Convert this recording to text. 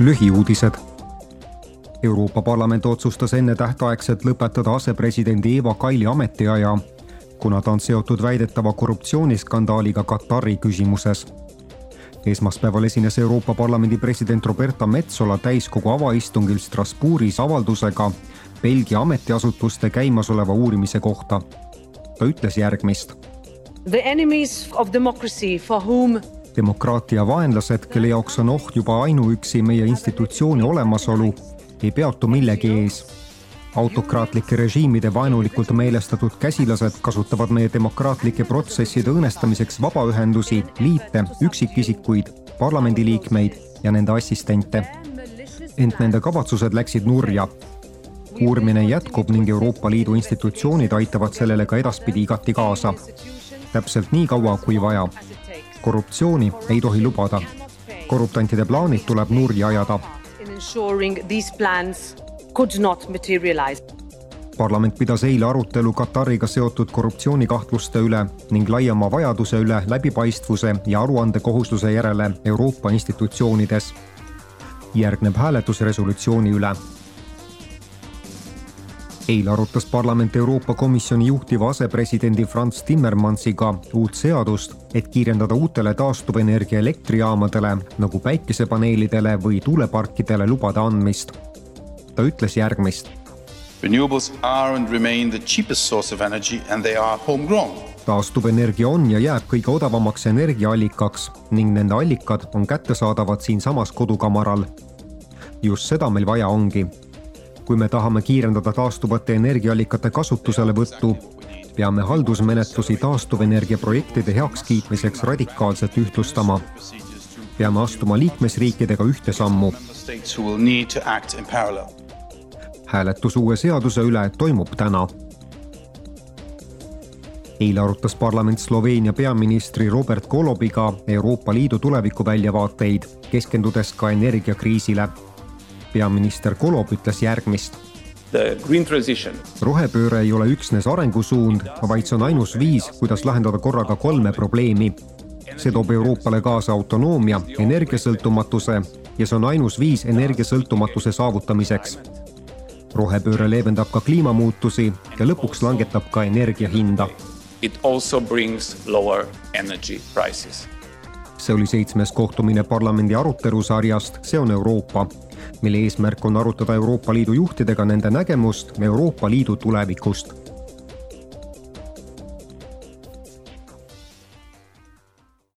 lühiuudised. Euroopa Parlament otsustas ennetähtaegselt lõpetada asepresidendi Eva Kaili ametiaja, kuna ta on seotud väidetava korruptsiooniskandaaliga Katari küsimuses. esmaspäeval esines Euroopa Parlamendi president Roberta Metsola täiskogu avaistungil Strasbourgis avaldusega Belgia ametiasutuste käimasoleva uurimise kohta. ta ütles järgmist. The enemies of democracy for whom demokraatia vaenlased, kelle jaoks on oht juba ainuüksi meie institutsiooni olemasolu, ei peatu millegi ees. autokraatlike režiimide vaenulikult meelestatud käsilased kasutavad meie demokraatlike protsesside õõnestamiseks vabaühendusi, liite, üksikisikuid, parlamendiliikmeid ja nende assistente. ent nende kavatsused läksid nurja. uurimine jätkub ning Euroopa Liidu institutsioonid aitavad sellele ka edaspidi igati kaasa. Täpselt nii kaua, kui vaja korruptsiooni ei tohi lubada. korruptantide plaanid tuleb nurja ajada. parlament pidas eile arutelu Katariga seotud korruptsioonikahtluste üle ning laiema vajaduse üle läbipaistvuse ja aruandekohustuse järele Euroopa institutsioonides. järgneb hääletus resolutsiooni üle eile arutas parlament Euroopa Komisjoni juhtiva asepresidendi Franz Timmermansiga uut seadust, et kiirendada uutele taastuvenergia elektrijaamadele nagu päikesepaneelidele või tuuleparkidele lubade andmist. ta ütles järgmist. Renewables are and remain the cheapest source of energy and they are homegrown taastuvenergia on ja jääb kõige odavamaks energiaallikaks ning nende allikad on kättesaadavad siinsamas kodukamaral. just seda meil vaja ongi kui me tahame kiirendada taastuvate energiaallikate kasutuselevõttu, peame haldusmenetlusi taastuvenergia projektide heakskiitmiseks radikaalselt ühtlustama. peame astuma liikmesriikidega ühte sammu. hääletus uue seaduse üle toimub täna eile arutas parlament Sloveenia peaministri Robert Golobiga Euroopa Liidu tulevikuväljavaateid, keskendudes ka energiakriisile peaminister Kolob ütles järgmist. rohepööre ei ole üksnes arengusuund, vaid see on ainus viis, kuidas lahendada korraga kolme probleemi. see toob Euroopale kaasa autonoomia, energiasõltumatuse ja see on ainus viis energiasõltumatuse saavutamiseks. rohepööre leevendab ka kliimamuutusi ja lõpuks langetab ka energia hinda. It also brings lower energy prices see oli seitsmes kohtumine parlamendi arutelusarjast See on Euroopa mille eesmärk on arutada Euroopa Liidu juhtidega nende nägemust Euroopa Liidu tulevikust